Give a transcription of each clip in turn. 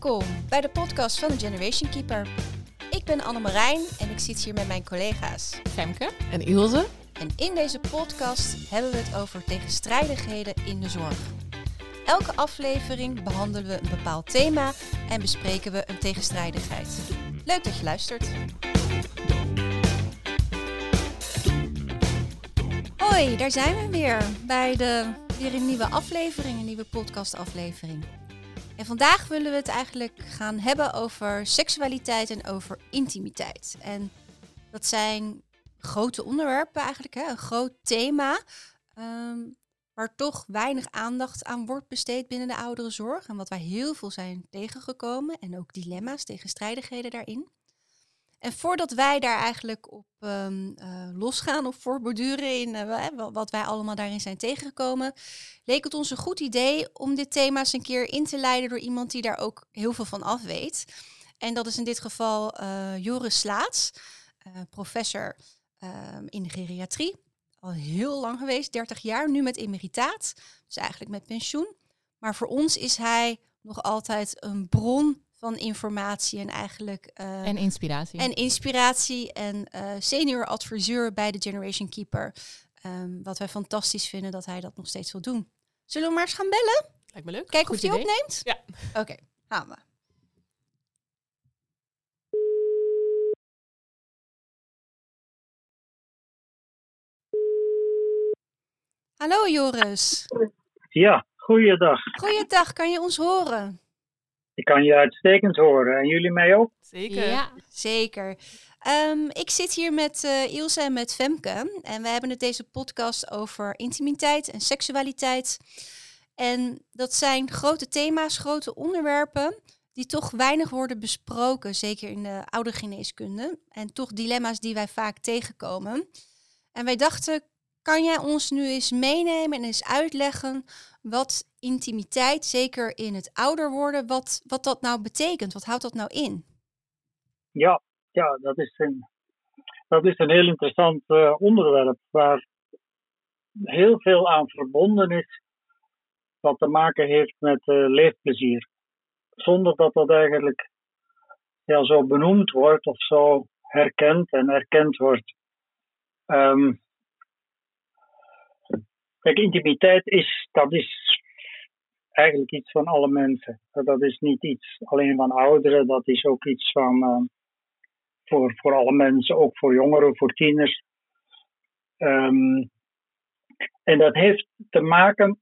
Welkom bij de podcast van de Generation Keeper. Ik ben Anne Marijn en ik zit hier met mijn collega's Femke. En Ilse? En in deze podcast hebben we het over tegenstrijdigheden in de zorg. Elke aflevering behandelen we een bepaald thema en bespreken we een tegenstrijdigheid. Leuk dat je luistert. Hoi, daar zijn we weer bij de, weer een nieuwe aflevering, een nieuwe podcastaflevering. En vandaag willen we het eigenlijk gaan hebben over seksualiteit en over intimiteit. En dat zijn grote onderwerpen eigenlijk, hè? een groot thema. ehm, waar toch weinig aandacht aan wordt besteed binnen de ouderenzorg. En wat wij heel veel zijn tegengekomen. En ook dilemma's, tegenstrijdigheden daarin. En voordat wij daar eigenlijk op ehm, eh, losgaan of voorborduren in eh, wa- wat wij allemaal daarin zijn tegengekomen, leek het ons een goed idee om dit thema eens een keer in te leiden door iemand die daar ook heel veel van af weet. En dat is in dit geval eh, Joris Slaats, professor ehm, in geriatrie. Al heel lang geweest, 30 jaar, nu met emeritaat, dus eigenlijk met pensioen. Maar voor ons is hij nog altijd een bron van informatie en eigenlijk eh, En inspiratie. en inspiratie en eh, senior adviseur bij de Generation Keeper. Ehm, wat wij fantastisch vinden dat hij dat nog steeds wil doen. Zullen we maar eens gaan bellen? Lijkt me leuk. Kijken of hij opneemt? Ja. Oké, gaan we. Hallo Joris. Ja, goeiedag. Goeiedag, kan je ons horen? Ik kan je uitstekend horen. En jullie mij ook? Zeker. Ja, zeker. Ehm, ik zit hier met eh, Ilse en met Femke. En we hebben het deze podcast over intimiteit en seksualiteit. En dat zijn grote thema's, grote onderwerpen die toch weinig worden besproken, zeker in de oudergeneeskunde. En toch dilemma's die wij vaak tegenkomen. En wij dachten, kan jij ons nu eens meenemen en eens uitleggen wat intimiteit, zeker in het ouder worden, wat, wat dat nou betekent? Wat houdt dat nou in? Ja, ja dat, is een, dat is een heel interessant eh, onderwerp waar heel veel aan verbonden is wat te maken heeft met eh, leefplezier. Zonder dat dat eigenlijk ja, zo benoemd wordt of zo herkend en erkend wordt. Ehm, kijk, intimiteit is, dat is eigenlijk iets van alle mensen. Dat is niet iets alleen van ouderen, dat is ook iets van eh, voor, voor alle mensen, ook voor jongeren, voor tieners. Ehm, en dat heeft te maken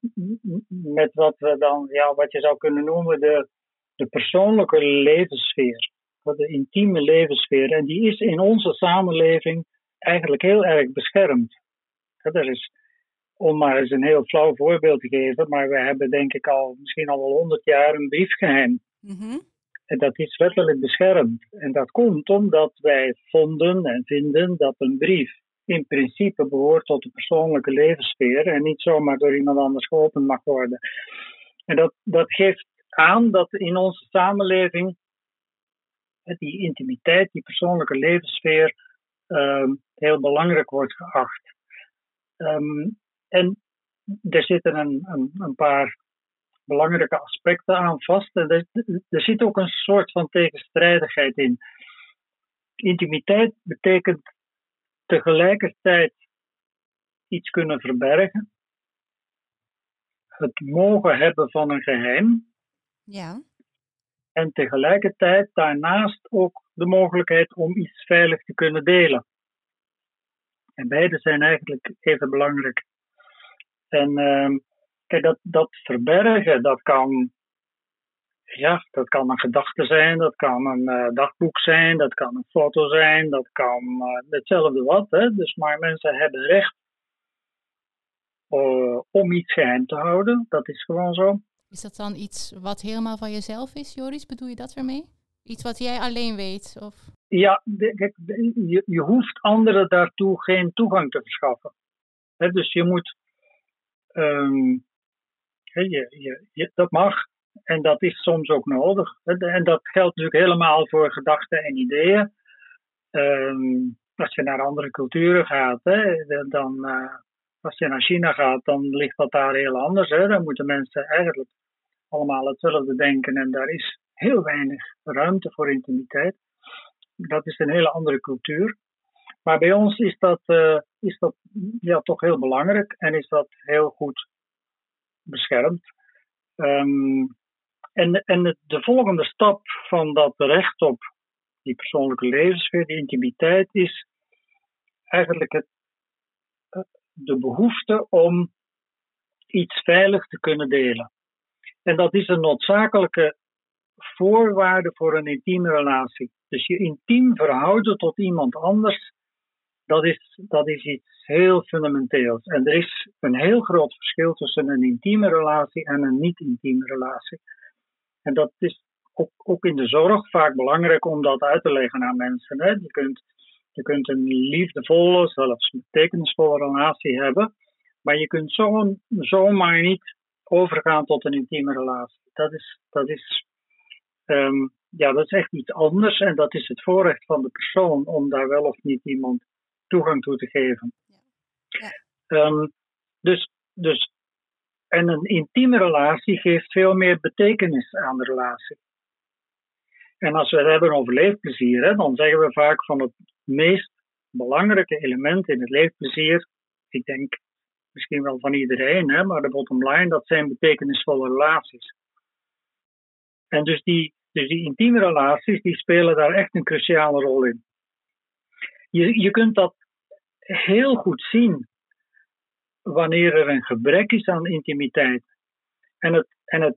met wat we dan, ja, wat je zou kunnen noemen de, de persoonlijke levenssfeer, de intieme levenssfeer. En die is in onze samenleving eigenlijk heel erg beschermd. Ja, Er is, om maar eens een heel flauw voorbeeld te geven, maar we hebben denk ik al misschien al wel honderd jaar een briefgeheim. Mhm. En dat is wettelijk beschermd. En dat komt omdat wij vonden en vinden dat een brief in principe behoort tot de persoonlijke levenssfeer en niet zomaar door iemand anders geopend mag worden. En dat, dat geeft aan dat in onze samenleving die intimiteit, die persoonlijke levenssfeer, ehm, heel belangrijk wordt geacht. Ehm, en er zitten een, een, een paar belangrijke aspecten aan vast. En er, er zit ook een soort van tegenstrijdigheid in. Intimiteit betekent tegelijkertijd iets kunnen verbergen, het mogen hebben van een geheim Ja. en tegelijkertijd daarnaast ook de mogelijkheid om iets veilig te kunnen delen. En beide zijn eigenlijk even belangrijk. En ehm, kijk, dat, dat verbergen, dat kan, ja, dat kan een gedachte zijn, dat kan een eh, dagboek zijn, dat kan een foto zijn, dat kan eh, hetzelfde wat. Hè? Dus maar mensen hebben recht eh, om iets geheim te houden. Dat is gewoon zo. Is dat dan iets wat helemaal van jezelf is, Joris? Bedoel je dat ermee? Iets wat jij alleen weet? Of... Ja, kijk, je, je hoeft anderen daartoe geen toegang te verschaffen. Hè, dus je moet, hè, je, je, dat mag en dat is soms ook nodig. En dat geldt natuurlijk helemaal voor gedachten en ideeën. Ehm, als je naar andere culturen gaat, hè, dan, eh, als je naar China gaat, dan ligt dat daar heel anders. Hè. Dan moeten mensen eigenlijk allemaal hetzelfde denken en daar is heel weinig ruimte voor intimiteit. Dat is een hele andere cultuur. Maar bij ons is dat, uh, is dat ja, toch heel belangrijk en is dat heel goed beschermd. Um, en en de volgende stap van dat recht op die persoonlijke levenssfeer, die intimiteit, is eigenlijk het, eh, de behoefte om iets veilig te kunnen delen. En dat is een noodzakelijke voorwaarde voor een intieme relatie. Dus je intiem verhouden tot iemand anders, dat is, dat is iets heel fundamenteels. En er is een heel groot verschil tussen een intieme relatie en een niet-intieme relatie. En dat is ook, ook, in de zorg vaak belangrijk om dat uit te leggen aan mensen. Hè. Je, kunt, je kunt een liefdevolle, zelfs betekenisvolle relatie hebben, maar je kunt zo, zomaar niet overgaan tot een intieme relatie. Dat is, dat is, um, ja, dat is echt iets anders en dat is het voorrecht van de persoon om daar wel of niet iemand toegang toe te geven. Ja. Um, dus, dus, en een intieme relatie geeft veel meer betekenis aan de relatie. En als we het hebben over leefplezier, hè, dan zeggen we vaak van het meest belangrijke element in het leefplezier, ik denk misschien wel van iedereen, hè, maar de bottom line, dat zijn betekenisvolle relaties. En dus die, dus die intieme relaties, die spelen daar echt een cruciale rol in. Je, je kunt dat heel goed zien wanneer er een gebrek is aan intimiteit. En het, en het,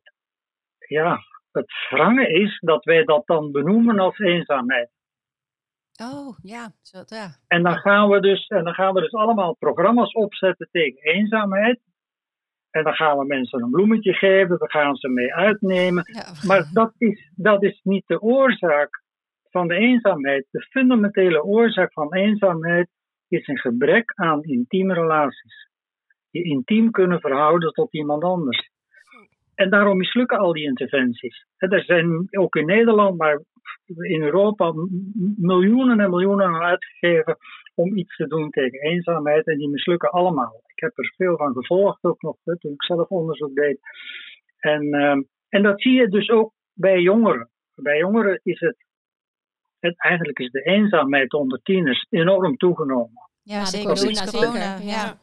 ja, het wrange is dat wij dat dan benoemen als eenzaamheid. Oh, ja. Zo, ja. En, dan gaan we dus, en dan gaan we dus allemaal programma's opzetten tegen eenzaamheid. En dan gaan we mensen een bloemetje geven, we gaan ze mee uitnemen. Maar dat is, dat is niet de oorzaak van de eenzaamheid. De fundamentele oorzaak van eenzaamheid is een gebrek aan intieme relaties. Je intiem kunnen verhouden tot iemand anders. En daarom mislukken al die interventies. Er zijn ook in Nederland, maar in Europa miljoenen en miljoenen uitgegeven om iets te doen tegen eenzaamheid en die mislukken allemaal. Ik heb er veel van gevolgd ook nog toen ik zelf onderzoek deed. En, ehm, en dat zie je dus ook bij jongeren. Bij jongeren is het, het eigenlijk is de eenzaamheid onder tieners enorm toegenomen. Ja, zeker door corona. Ja.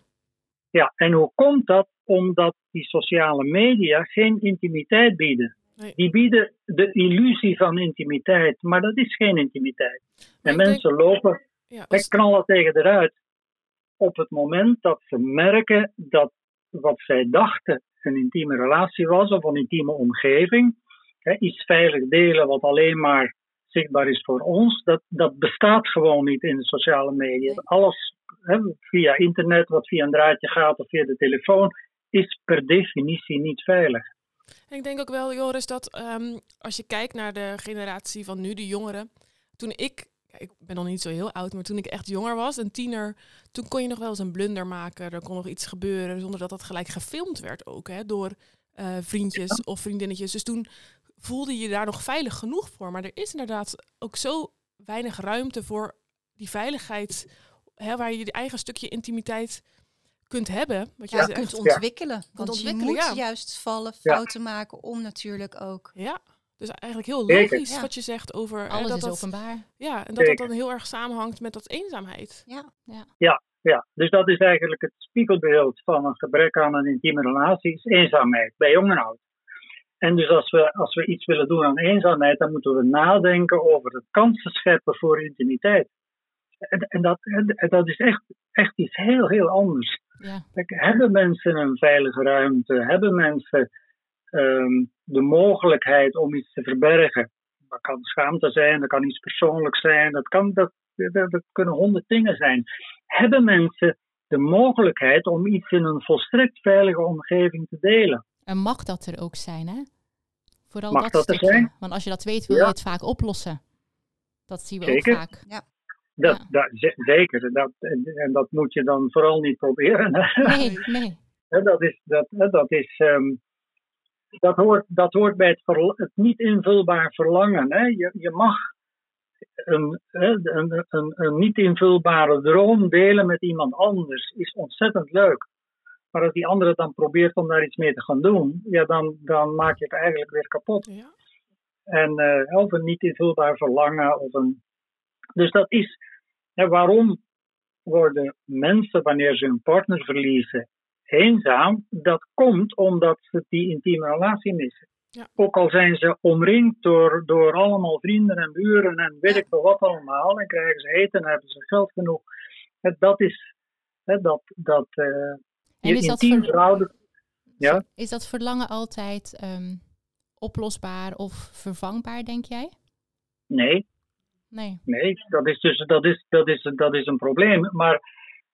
ja, en hoe komt dat? Omdat die sociale media geen intimiteit bieden. Die bieden de illusie van intimiteit, maar dat is geen intimiteit. en mensen lopen, ja, als... knallen tegen eruit. Op het moment dat ze merken dat wat zij dachten een intieme relatie was of een intieme omgeving, hè, iets veilig delen wat alleen maar zichtbaar is voor ons, dat, dat bestaat gewoon niet in de sociale media. Alles hè, via internet, wat via een draadje gaat of via de telefoon, is per definitie niet veilig. Ik denk ook wel, Joris, dat ehm, als je kijkt naar de generatie van nu, de jongeren. Toen ik, ik ben nog niet zo heel oud, maar toen ik echt jonger was, een tiener, toen kon je nog wel eens een blunder maken. Er kon nog iets gebeuren zonder dat dat gelijk gefilmd werd ook, hè, door uh, vriendjes of vriendinnetjes. Dus toen voelde je daar nog veilig genoeg voor. Maar er is inderdaad ook zo weinig ruimte voor die veiligheid, hè, waar je je eigen stukje intimiteit kunt hebben. Wat je kunt ontwikkelen. Want je moet juist vallen, fouten maken om natuurlijk ook. Ja, dus eigenlijk heel logisch wat je zegt over... Alles dat is openbaar. Ja, en dat dat dan heel erg samenhangt met dat eenzaamheid. Ja. Ja. ja, ja. Dus dat is eigenlijk het spiegelbeeld van een gebrek aan een intieme relatie, is eenzaamheid, bij jong en oud. En dus als we, als we iets willen doen aan eenzaamheid, dan moeten we nadenken over het kansen scheppen voor intimiteit. En, en, dat, en dat is echt, echt iets heel, heel anders. Ja. hebben mensen een veilige ruimte? Hebben mensen ehm, de mogelijkheid om iets te verbergen? Dat kan schaamte zijn, dat kan iets persoonlijks zijn, dat, kan, dat, dat, kunnen honderd dingen zijn. Hebben mensen de mogelijkheid om iets in een volstrekt veilige omgeving te delen? En mag dat er ook zijn, hè? Vooral mag dat, er zijn? Want als je dat weet, wil je het vaak oplossen. Dat zien we ook vaak. Ja. Dat, dat, zeker. Dat, en, dat moet je dan vooral niet proberen. Nee, nee. Dat is, dat, dat is um, dat hoort, dat hoort bij het, het niet invulbaar verlangen. Hè. Je, je mag een, een, een, een, niet invulbare droom delen met iemand anders. Is ontzettend leuk. Maar als die andere dan probeert om daar iets mee te gaan doen, ja, dan, dan maak je het eigenlijk weer kapot. Ja. En, uh, of een niet invulbaar verlangen. Of een... Dus dat is, hè, waarom worden mensen, wanneer ze hun partner verliezen, eenzaam? Dat komt omdat ze die intieme relatie missen. Ja. Ook al zijn ze omringd door, door allemaal vrienden en buren en weet ik veel wat allemaal, en krijgen ze eten en hebben ze geld genoeg. Dat is hè, dat, dat uh, En je is dat, intiem ver- verhouden. Ja? is dat verlangen altijd ehm, oplosbaar of vervangbaar, denk jij? Nee, Nee. Nee, dat is dus dat is, dat is, dat is een probleem. Maar,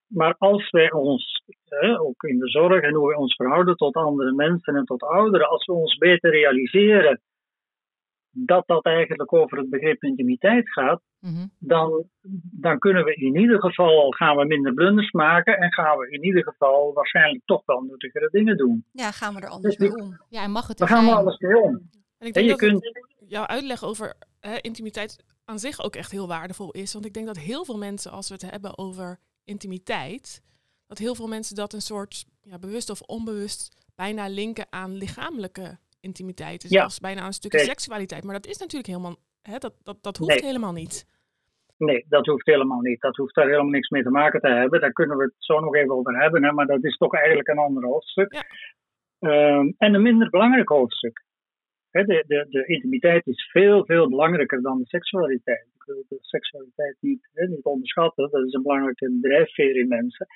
maar als wij ons, ook in de zorg en hoe we ons verhouden tot andere mensen en tot ouderen, als we ons beter realiseren dat dat eigenlijk over het begrip intimiteit gaat, Mhm. dan, dan kunnen we in ieder geval gaan we minder blunders maken en gaan we in ieder geval waarschijnlijk toch wel nuttigere dingen doen. Ja, gaan we er anders Dus mee om. Ja, en mag het We er gaan zijn? alles mee om. En ik En denk je dat kunt, jouw uitleg over hè, intimiteit aan zich ook echt heel waardevol is. Want ik denk dat heel veel mensen, als we het hebben over intimiteit, dat heel veel mensen dat een soort ja, bewust of onbewust bijna linken aan lichamelijke intimiteit. Dus Ja, zelfs bijna een stukje seksualiteit. Maar dat is natuurlijk helemaal, hè, dat, dat, dat hoeft Nee. helemaal niet. Nee, dat hoeft helemaal niet. Dat hoeft daar helemaal niks mee te maken te hebben. Daar kunnen we het zo nog even over hebben, hè, maar dat is toch eigenlijk een ander hoofdstuk. Ja. Ehm, en een minder belangrijk hoofdstuk. Hè, de, de, de intimiteit is veel, veel belangrijker dan de seksualiteit. Ik wil de seksualiteit niet, niet onderschatten. Dat is een belangrijke drijfveer in mensen.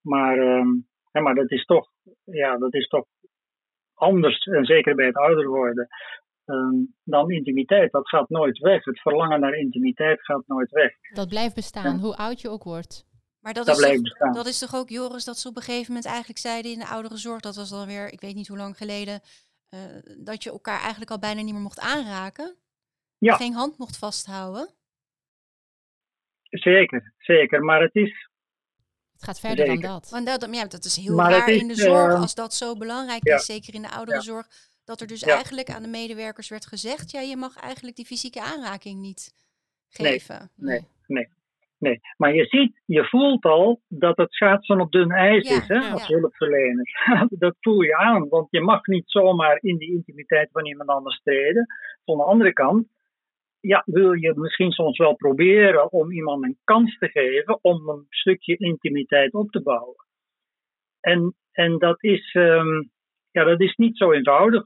Maar, ehm, hè, maar dat, is toch, ja, dat is toch anders, en zeker bij het ouder worden, ehm, dan intimiteit. Dat gaat nooit weg. Het verlangen naar intimiteit gaat nooit weg. Dat blijft bestaan, hoe oud je ook wordt. Maar dat, Dat is toch, blijft bestaan. dat is toch ook, Joris, dat ze op een gegeven moment eigenlijk zeiden in de ouderenzorg, dat was dan weer, ik weet niet hoe lang geleden, eh, dat je elkaar eigenlijk al bijna niet meer mocht aanraken. Ja. Geen hand mocht vasthouden. Zeker, zeker. Maar het is, Het gaat verder dan dat. Want dat, ja, dat is heel Maar raar is, in de zorg, eh, als dat zo belangrijk ja. is, zeker in de ouderenzorg, dat er dus Ja. eigenlijk aan de medewerkers werd gezegd, ja, je mag eigenlijk die fysieke aanraking niet geven. nee, nee. Nee, maar je ziet, je voelt al dat het schaatsen op dun ijs Ja, is hè, ja. als hulpverlener. dat voel je aan, want je mag niet zomaar in die intimiteit van iemand anders treden. Van de andere kant, ja, wil je misschien soms wel proberen om iemand een kans te geven om een stukje intimiteit op te bouwen. En, en dat, is, ehm, ja, dat is niet zo eenvoudig.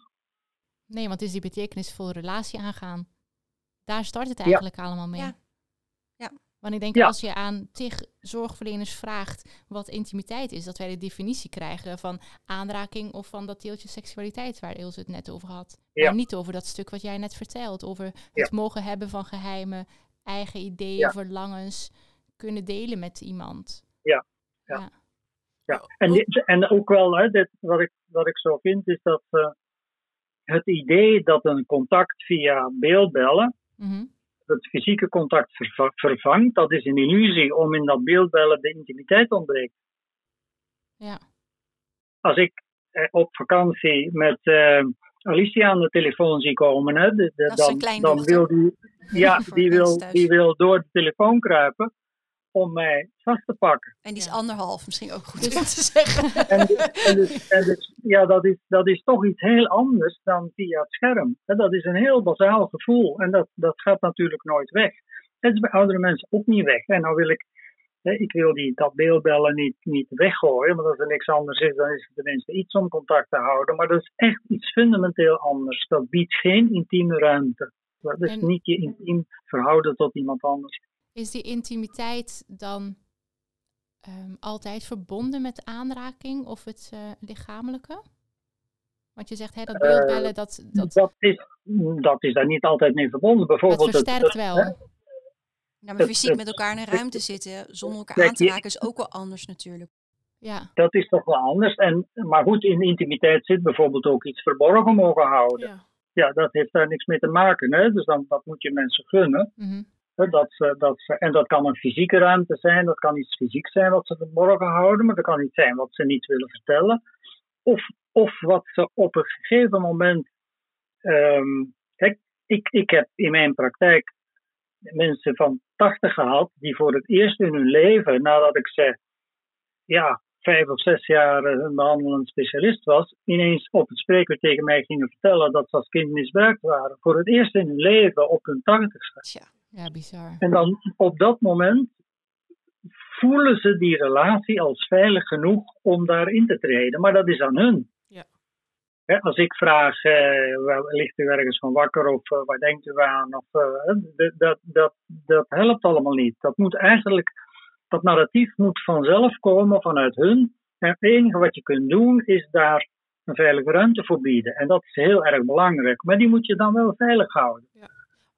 Nee, want het is die betekenisvolle relatie aangaan. Daar start het eigenlijk allemaal mee. Ja. Ja. Want ik denk Ja. als je aan tig zorgverleners vraagt wat intimiteit is, dat wij de definitie krijgen van aanraking of van dat deeltje seksualiteit waar Ilse het net over had. Ja. Maar niet over dat stuk wat jij net vertelt, over het Ja. mogen hebben van geheimen, eigen ideeën, verlangens, kunnen delen met iemand. Ja. Ja. Ja, en, dit- en ook wel, hè, dit, wat, ik, wat ik zo vind, is dat eh, het idee dat een contact via beeldbellen Mhm. Het fysieke contact verva- vervangt, dat is een illusie om in dat beeldbellen de intimiteit ontbreekt. Ja. Als ik eh, op vakantie met eh, Alicia aan de telefoon zie komen, hè, de, de- dan, dan wil die, ja, die, wil, die wil door de telefoon kruipen om mij vast te pakken. En die is Ja. anderhalf, misschien ook goed Dus- om te zeggen. En, en, dus, en dus, ja, dat is, dat is toch iets heel anders dan via het scherm. Dat is een heel bazaal gevoel en dat, dat gaat natuurlijk nooit weg. Het is bij oudere mensen ook niet weg. En nou wil ik, hè, ik wil die, dat beeldbellen niet, niet weggooien, want als er niks anders is, dan is er tenminste iets om contact te houden. Maar dat is echt iets fundamenteel anders. Dat biedt geen intieme ruimte. Dat is niet je intiem verhouden tot iemand anders. Is die intimiteit dan ehm, altijd verbonden met aanraking of het eh, lichamelijke? Want je zegt, hè, dat beeldbellen, dat, dat, Dat, is, dat is daar niet altijd mee verbonden. dat Bijvoorbeeld het- versterkt het- wel. hè, maar fysiek het- met elkaar in een ruimte zitten, zonder elkaar aan te raken, is ook wel anders natuurlijk. Ja, Dat is toch wel anders. En, maar goed, in intimiteit zit bijvoorbeeld ook iets verborgen mogen houden. Ja. Ja, dat heeft daar niks mee te maken. Hè? Dus dan, dat moet je mensen gunnen. Hè? Dat ze, dat ze, en dat kan een fysieke ruimte zijn, dat kan iets fysiek zijn wat ze verborgen houden, maar dat kan iets zijn wat ze niet willen vertellen. Of, of wat ze op een gegeven moment. ehm, kijk, ik, ik heb in mijn praktijk mensen van 80 gehad die voor het eerst in hun leven, nadat ik ze ja, vijf of zes jaar eh, een behandelend specialist was, ineens op het spreekuur tegen mij gingen vertellen dat ze als kind misbruikt waren. Voor het eerst in hun leven op hun tachtigste. Tja. Ja, bizar. En dan op dat moment voelen ze die relatie als veilig genoeg om daarin te treden. Maar dat is aan hun. Ja. Als ik vraag, eh, waar, ligt u ergens van wakker of eh, waar denkt u aan? Of, eh, dat, dat, dat helpt allemaal niet. Dat moet eigenlijk, dat narratief moet vanzelf komen vanuit hun. En het enige wat je kunt doen is daar een veilige ruimte voor bieden. En dat is heel erg belangrijk. Maar die moet je dan wel veilig houden.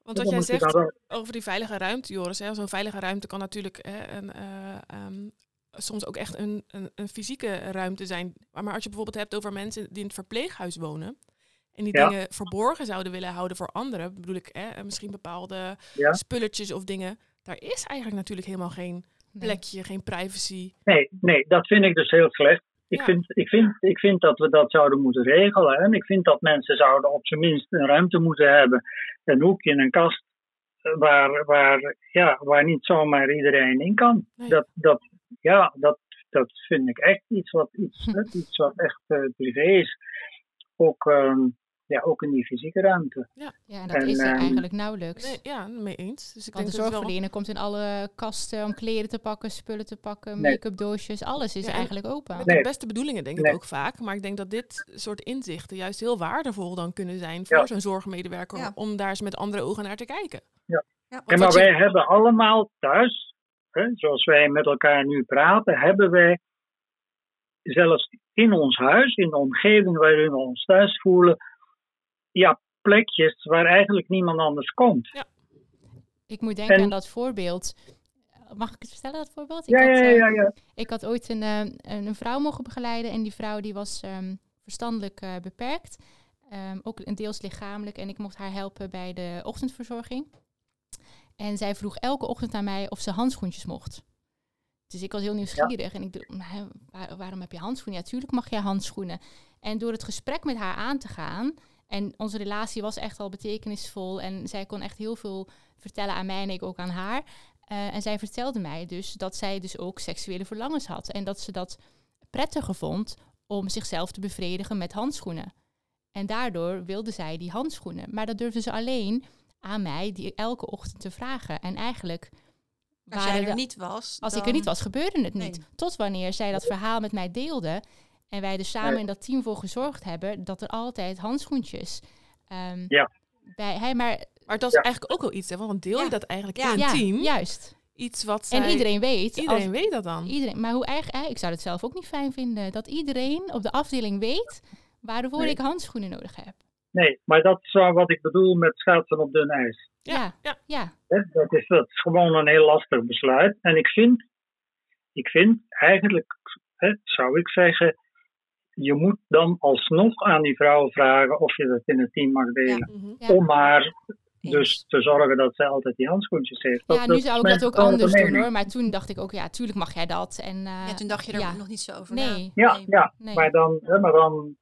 Want wat jij zegt over die veilige ruimte, Joris, hè, zo'n veilige ruimte kan natuurlijk hè, een, eh, ehm, soms ook echt een, een, een fysieke ruimte zijn. Maar als je bijvoorbeeld hebt over mensen die in het verpleeghuis wonen en die Ja. dingen verborgen zouden willen houden voor anderen, bedoel ik hè, misschien bepaalde Ja. spulletjes of dingen, daar is eigenlijk natuurlijk helemaal geen Nee. plekje, geen privacy. Nee, nee, dat vind ik dus heel slecht. Ik, Ja. vind, ik, vind, ik vind dat we dat zouden moeten regelen. En ik vind dat mensen zouden op zijn minst een ruimte moeten hebben. Een hoekje, een kast, eh, waar, waar, ja, waar niet zomaar iedereen in kan. Nee. Dat, dat, ja, dat, dat vind ik echt iets wat, iets, iets wat echt eh, privé is. Ook, ehm, ja, ook in die fysieke ruimte. Ja, en dat En, is er ehm, eigenlijk nauwelijks. Nee, ja, mee eens. Dus ik Want de denk dat het wel... zorgverlener komt in alle kasten om kleren te pakken, spullen te pakken, Nee. make-up doosjes, alles is Ja, en- eigenlijk open. Met Nee. de beste bedoelingen denk ik ook vaak. Maar ik denk dat dit soort inzichten juist heel waardevol dan kunnen zijn voor Ja. zo'n zorgmedewerker. Ja. Om daar eens met andere ogen naar te kijken. Ja. En maar je- wij hebben allemaal thuis, hè, zoals wij met elkaar nu praten, hebben wij zelfs in ons huis, in de omgeving waarin we ons thuis voelen, ja, plekjes waar eigenlijk niemand anders komt. Ik moet denken En- aan dat voorbeeld. Mag ik het vertellen, dat voorbeeld? Ik Ja, had, ja, eh, ja, ja. Ik had ooit een, eh, een, een vrouw mogen begeleiden en die vrouw die was ehm, verstandelijk eh, beperkt. Ehm, ook een deels lichamelijk en ik mocht haar helpen bij de ochtendverzorging. En zij vroeg elke ochtend aan mij of ze handschoentjes mocht. Dus ik was heel nieuwsgierig en ik dacht, "Nou, waar- waarom heb je handschoenen? Ja, tuurlijk mag jij handschoenen. En door het gesprek met haar aan te gaan, en onze relatie was echt al betekenisvol en zij kon echt heel veel vertellen aan mij en ik ook aan haar. Eh, en zij vertelde mij dus dat zij dus ook seksuele verlangens had. En dat ze dat prettiger vond om zichzelf te bevredigen met handschoenen. En daardoor wilde zij die handschoenen. Maar dat durfde ze alleen aan mij die elke ochtend te vragen. En eigenlijk Als jij er de- niet was. als ik er niet was, gebeurde het niet. Nee. Tot wanneer zij dat verhaal met mij deelde. En wij er samen Nee. in dat team voor gezorgd hebben dat er altijd handschoentjes. ehm, Ja. bij, hij maar Maar dat is Ja. eigenlijk ook wel iets, hè? Want deel je Ja. dat eigenlijk Ja. in een ja, team. juist. Iets wat En iedereen weet. Iedereen als- weet dat dan. Iedereen, maar hoe erg, eh, ik zou het zelf ook niet fijn vinden, dat iedereen op de afdeling weet waarvoor Nee. ik handschoenen nodig heb. Nee, maar dat is wat ik bedoel met schaatsen op dun ijs. Ja, Ja, ja. Dat, is, dat is gewoon een heel lastig besluit. En ik vind, ik vind eigenlijk, hè, zou ik zeggen, je moet dan alsnog aan die vrouw vragen of je dat in het team mag delen. Mhm. Ja. Om maar dus te zorgen dat zij altijd die handschoentjes heeft. Dat- ja, dat nu zou ik dat ook anders doen mening. hoor. Maar toen dacht ik ook, ja, tuurlijk mag jij dat. En, eh, ja, toen dacht je er ja. nog niet zo over Nee. na. Ja, ja. nee. Maar dan, hè, maar dan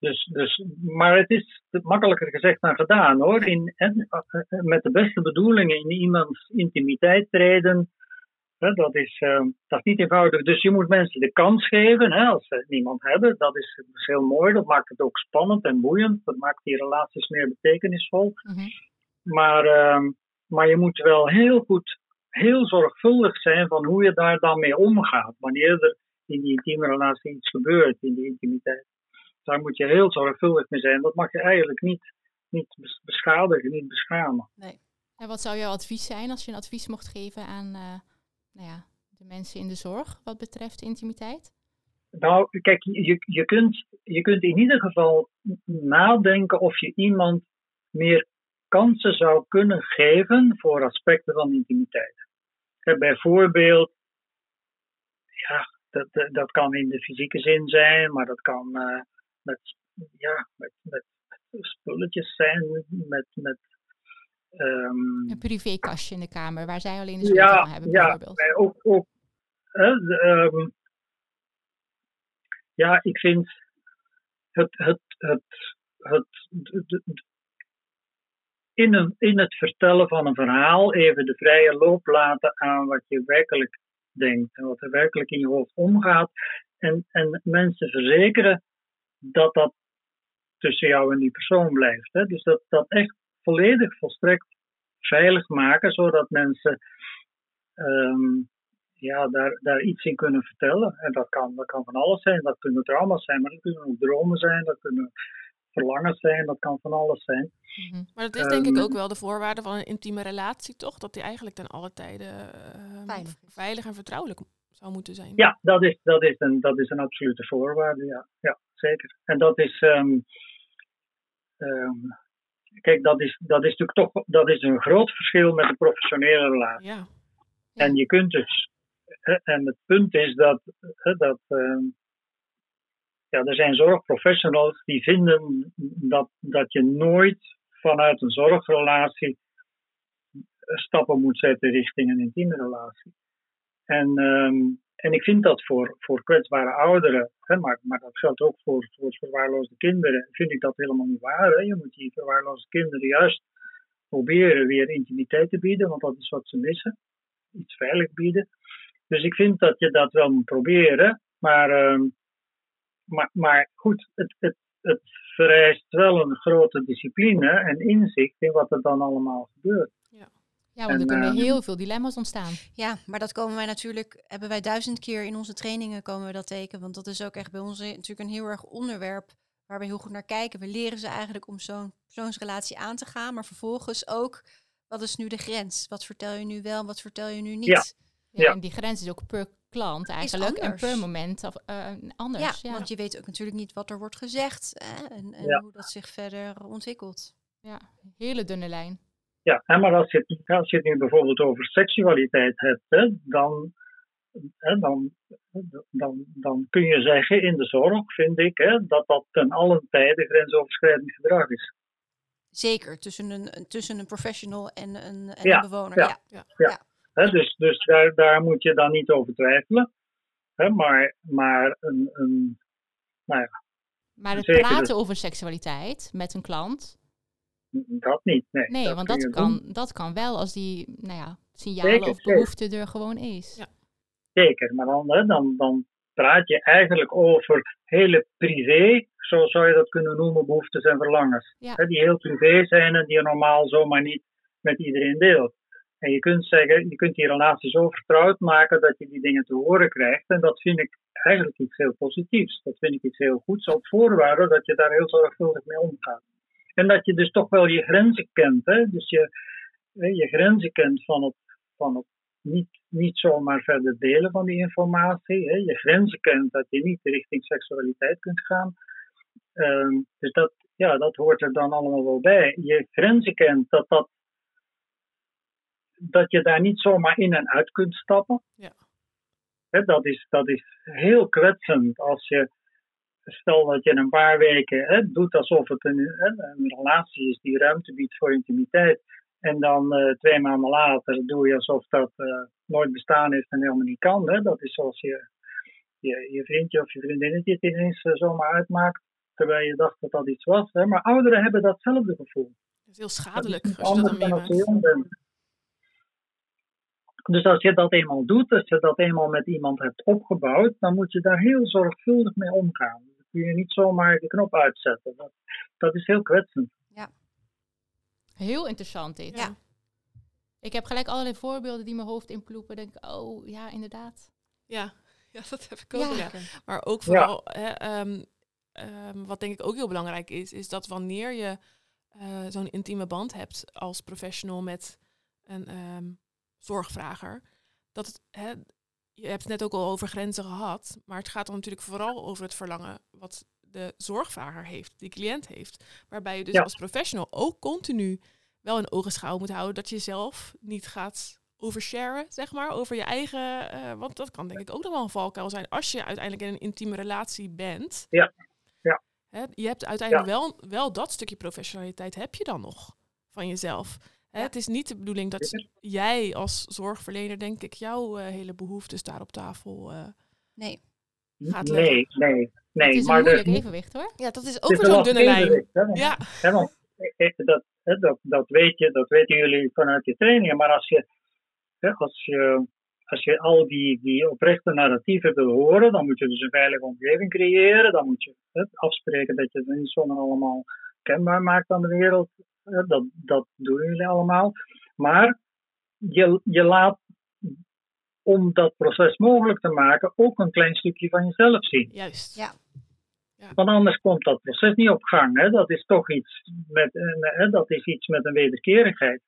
dus, dus, maar het is makkelijker gezegd dan gedaan hoor. In, en, met de beste bedoelingen in iemands intimiteit treden, dat, is, eh, dat is niet eenvoudig. Dus je moet mensen de kans geven, hè, als ze niemand hebben. Dat is, dat is heel mooi, dat maakt het ook spannend en boeiend. Dat maakt die relaties meer betekenisvol. Mhm. Maar, ehm, maar je moet wel heel goed, heel zorgvuldig zijn van hoe je daar dan mee omgaat. Wanneer er in die intieme relatie iets gebeurt, in die intimiteit. Daar moet je heel zorgvuldig mee zijn. Dat mag je eigenlijk niet, niet bes- beschadigen, niet beschamen. En wat zou jouw advies zijn als je een advies mocht geven aan eh, nou ja, de mensen in de zorg wat betreft intimiteit? Nou, kijk, je, je, kunt, je kunt in ieder geval nadenken of je iemand meer kansen zou kunnen geven voor aspecten van intimiteit. Bijvoorbeeld, ja, dat, dat- dat kan in de fysieke zin zijn, maar dat kan eh, met, ja, met, met spulletjes zijn, met, met ehm, Een privékastje in de kamer waar zij alleen de ja, van hebben ja, bijvoorbeeld. maar ook, ook hè, de, ehm, ja, ik vind het, het, het, het, de- in, een, in het vertellen van een verhaal even de vrije loop laten aan wat je werkelijk denkt en wat er werkelijk in je hoofd omgaat. En, en mensen verzekeren dat dat tussen jou en die persoon blijft. Hè? Dus dat, dat echt volledig volstrekt veilig maken, zodat mensen ehm, ja, daar, daar iets in kunnen vertellen. En dat kan, dat kan van alles zijn. Dat kunnen trauma's zijn, maar dat kunnen ook dromen zijn. Dat kunnen verlangens zijn. Dat kan van alles zijn. Mhm. Maar dat is denk ik Ehm, ook wel de voorwaarde van een intieme relatie, toch? Dat die eigenlijk ten alle tijden ehm, Veilig en vertrouwelijk zou moeten zijn. Ja, dat is, dat is, een, dat is een absolute voorwaarde. Ja, ja zeker. En dat is. ehm, ehm, kijk, dat is, dat is natuurlijk toch dat is een groot verschil met een professionele relatie. Ja. Ja. En je kunt dus. En het punt is dat. dat ehm, ja, er zijn zorgprofessionals die vinden dat, dat je nooit vanuit een zorgrelatie stappen moet zetten richting een intieme relatie. En, ehm, en ik vind dat voor, voor kwetsbare ouderen, hè, maar, maar dat geldt ook voor, voor verwaarloosde kinderen, vind ik dat helemaal niet waar. Hè. Je moet die verwaarloosde kinderen juist proberen weer intimiteit te bieden, want dat is wat ze missen. Iets veilig bieden. Dus ik vind dat je dat wel moet proberen, maar, ehm, maar, maar goed, het, het, het vereist wel een grote discipline en inzicht in wat er dan allemaal gebeurt. Ja, want er En, kunnen ehm, heel veel dilemma's ontstaan. Ja, maar dat komen wij natuurlijk, hebben wij duizend keer in onze trainingen komen we dat tegen. Want dat is ook echt bij ons natuurlijk een heel erg onderwerp waar we heel goed naar kijken. We leren ze eigenlijk om zo'n persoonsrelatie aan te gaan. Maar vervolgens ook, wat is nu de grens? Wat vertel je nu wel, wat vertel je nu niet? Ja. Ja, Ja. En die grens is ook per klant eigenlijk en per moment of, eh, anders. Ja, Ja, want je weet ook natuurlijk niet wat er wordt gezegd hè, en, en Ja. hoe dat zich verder ontwikkelt. ja, hele dunne lijn. Ja, hè, maar als je, het, als je het nu bijvoorbeeld over seksualiteit hebt, hè, dan, hè, dan, dan, dan kun je zeggen in de zorg, vind ik, hè, dat dat ten allen tijde grensoverschrijdend gedrag is. Zeker, tussen een, tussen een professional en een, en Ja, een bewoner. ja. Ja. Hè, dus dus daar, daar moet je dan niet over twijfelen. Hè, maar maar een, een, nou ja, Maar het Zeker, praten dus- over seksualiteit met een klant, dat niet. Nee, nee, want dat kan, doen. dat kan wel als die nou ja, signalen Zeker, of zeker. behoefte er gewoon is. Ja. Zeker, maar dan, dan, dan praat je eigenlijk over hele privé, zo zou je dat kunnen noemen, behoeftes en verlangens. Ja. Die heel privé zijn en die je normaal zomaar niet met iedereen deelt. En je kunt zeggen, je kunt die relatie zo vertrouwd maken dat je die dingen te horen krijgt. En dat vind ik eigenlijk iets heel positiefs. Dat vind ik iets heel goeds, op voorwaarde dat je daar heel zorgvuldig mee omgaat. En dat je dus toch wel je grenzen kent. Hè? Dus je, je grenzen kent van het, van het niet, niet zomaar verder delen van die informatie. Hè? Je grenzen kent dat je niet richting seksualiteit kunt gaan. Ehm, dus dat, ja, dat hoort er dan allemaal wel bij. Je grenzen kent dat, dat, dat je daar niet zomaar in en uit kunt stappen. Ja. Hè, dat, is, dat is heel kwetsend als je, stel dat je een paar weken hè, doet alsof het een, een relatie is die ruimte biedt voor intimiteit. En dan eh, twee maanden later doe je alsof dat eh, nooit bestaan heeft en helemaal niet kan. Hè? Dat is zoals je, je, je vriendje of je vriendinnetje het ineens eh, zomaar uitmaakt. Terwijl je dacht dat dat iets was. Hè? Maar ouderen hebben datzelfde gevoel. Dat is heel Dat schadelijk is niet als je dat dan als je jong bent. Dus als je dat eenmaal doet, als je dat eenmaal met iemand hebt opgebouwd, dan moet je daar heel zorgvuldig mee omgaan. Kun je niet zomaar de knop uitzetten. Dat, dat is heel kwetsend. Heel interessant dit. Ja. Ik heb gelijk allerlei voorbeelden die mijn hoofd inploepen. Denk ik, oh ja, inderdaad. Ja. ja, dat heb ik ook. Ja. Ja. Maar ook vooral, hè, ehm, ehm, wat denk ik ook heel belangrijk is, is dat wanneer je eh, zo'n intieme band hebt als professional met een ehm, zorgvrager, dat het, hè, je hebt het net ook al over grenzen gehad, maar het gaat dan natuurlijk vooral over het verlangen wat de zorgvrager heeft, die cliënt heeft. Waarbij je dus Ja. als professional ook continu wel een ogenschouw moet houden dat je zelf niet gaat oversharen, zeg maar, over je eigen. eh, want dat kan denk ik ook nog wel een valkuil zijn als je uiteindelijk in een intieme relatie bent. Ja, ja. Hè, je hebt uiteindelijk wel, wel dat stukje professionaliteit heb je dan nog van jezelf. Hè, Ja. Het is niet de bedoeling dat jij als zorgverlener, denk ik, jouw eh, hele behoeftes daar op tafel. eh, Nee. Gaat nee, nee, nee. het is maar een moeilijk evenwicht hoor. Ja, dat is het ook weer een zo'n dunne lijn. Ja, want, dat, dat, dat, weet je, dat weten jullie vanuit je trainingen. Maar als je, hè, als je, als je al die, die oprechte narratieven wil horen, dan moet je dus een veilige omgeving creëren. Dan moet je hè, afspreken dat je het niet zomaar allemaal kenbaar maakt aan de wereld. Hè, dat, dat doen jullie allemaal. Maar je, je laat, om dat proces mogelijk te maken, ook een klein stukje van jezelf zien. Juist. Ja. Want anders komt dat proces niet op gang. Hè? Dat is toch iets met, een, hè, dat is iets met een wederkerigheid.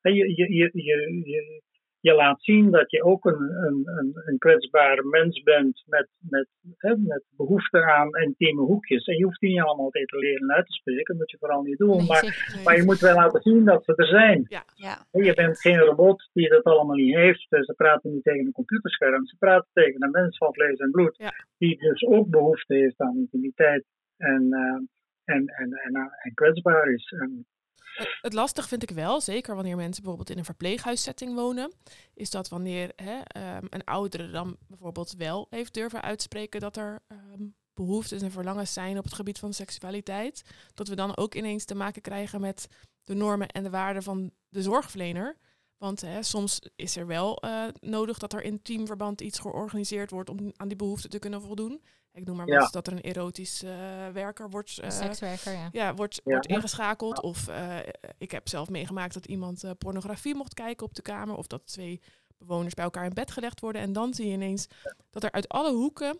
Je, je, je, je, je, laat zien dat je ook een, een, een, een kwetsbare mens bent met, met, hè, met behoefte aan intieme hoekjes. En je hoeft die niet allemaal te leren uit te spreken, dat moet je vooral niet doen. Nee, maar, maar je moet wel laten zien dat ze er zijn. Ja. Hè, Je bent geen robot die dat allemaal niet heeft. Eh, Ze praten niet tegen een computerscherm. Ze praten tegen een mens van vlees en bloed. Ja. Die dus ook behoefte heeft aan intimiteit en, eh, en, en, en, en kwetsbaar is. En, Eh, Het lastig vind ik wel, zeker wanneer mensen bijvoorbeeld in een verpleeghuissetting wonen, is dat wanneer hè, ehm, een oudere dan bijvoorbeeld wel heeft durven uitspreken dat er ehm, behoeftes en verlangens zijn op het gebied van seksualiteit, dat we dan ook ineens te maken krijgen met de normen en de waarden van de zorgverlener. Want hè, soms is er wel eh, nodig dat er in teamverband iets georganiseerd wordt om aan die behoeften te kunnen voldoen. Ik noem maar Ja. wat dat er een erotisch eh, werker wordt Een eh, sekswerker, ja. ja, wordt, Ja. wordt ingeschakeld. Of eh, ik heb zelf meegemaakt dat iemand eh, pornografie mocht kijken op de kamer. Of dat twee bewoners bij elkaar in bed gelegd worden. En dan zie je ineens dat er uit alle hoeken